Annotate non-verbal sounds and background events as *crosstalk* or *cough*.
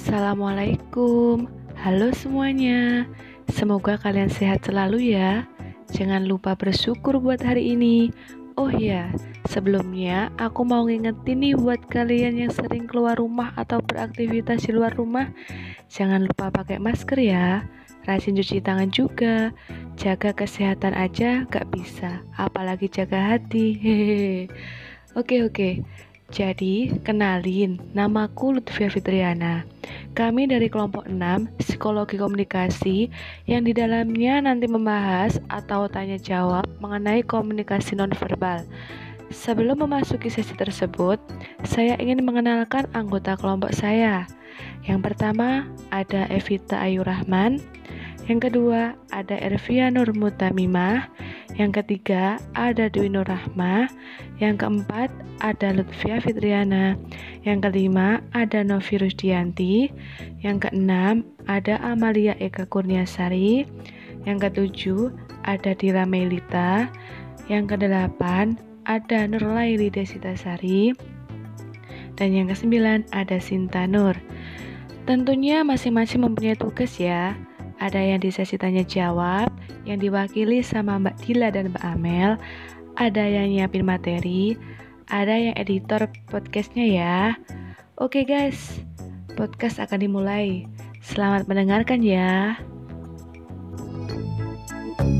Assalamualaikum, halo semuanya. Semoga kalian sehat selalu ya. Jangan lupa bersyukur buat hari ini. Oh ya, sebelumnya aku mau ngingetin nih buat kalian yang sering keluar rumah atau beraktivitas di luar rumah, jangan lupa pakai masker ya. Rajin cuci tangan juga. Jaga kesehatan aja gak bisa, apalagi jaga hati. *laughs* Hehehe. Oke oke. Jadi, kenalin, namaku Lutfia Fitriana. Kami dari kelompok 6 Psikologi Komunikasi yang di dalamnya nanti membahas atau tanya jawab mengenai komunikasi nonverbal. Sebelum memasuki sesi tersebut, saya ingin mengenalkan anggota kelompok saya. Yang pertama ada Evita Ayu Rahman, yang kedua ada Ervia Nur Mutamimah, yang ketiga ada Dwi Nur Rahmah, yang keempat ada Lutfia Fitriana, yang kelima ada Novi Rusdianti, yang keenam ada Amalia Eka Kurniasari, yang ketujuh ada Dila Melita, yang kedelapan ada Nurlaili Desitasari, dan yang kesembilan ada Sinta Nur. Tentunya masing-masing mempunyai tugas ya ada yang di sesi tanya jawab yang diwakili sama Mbak Dila dan Mbak Amel, ada yang nyiapin materi, ada yang editor podcastnya ya. Oke guys, podcast akan dimulai. Selamat mendengarkan ya. thank you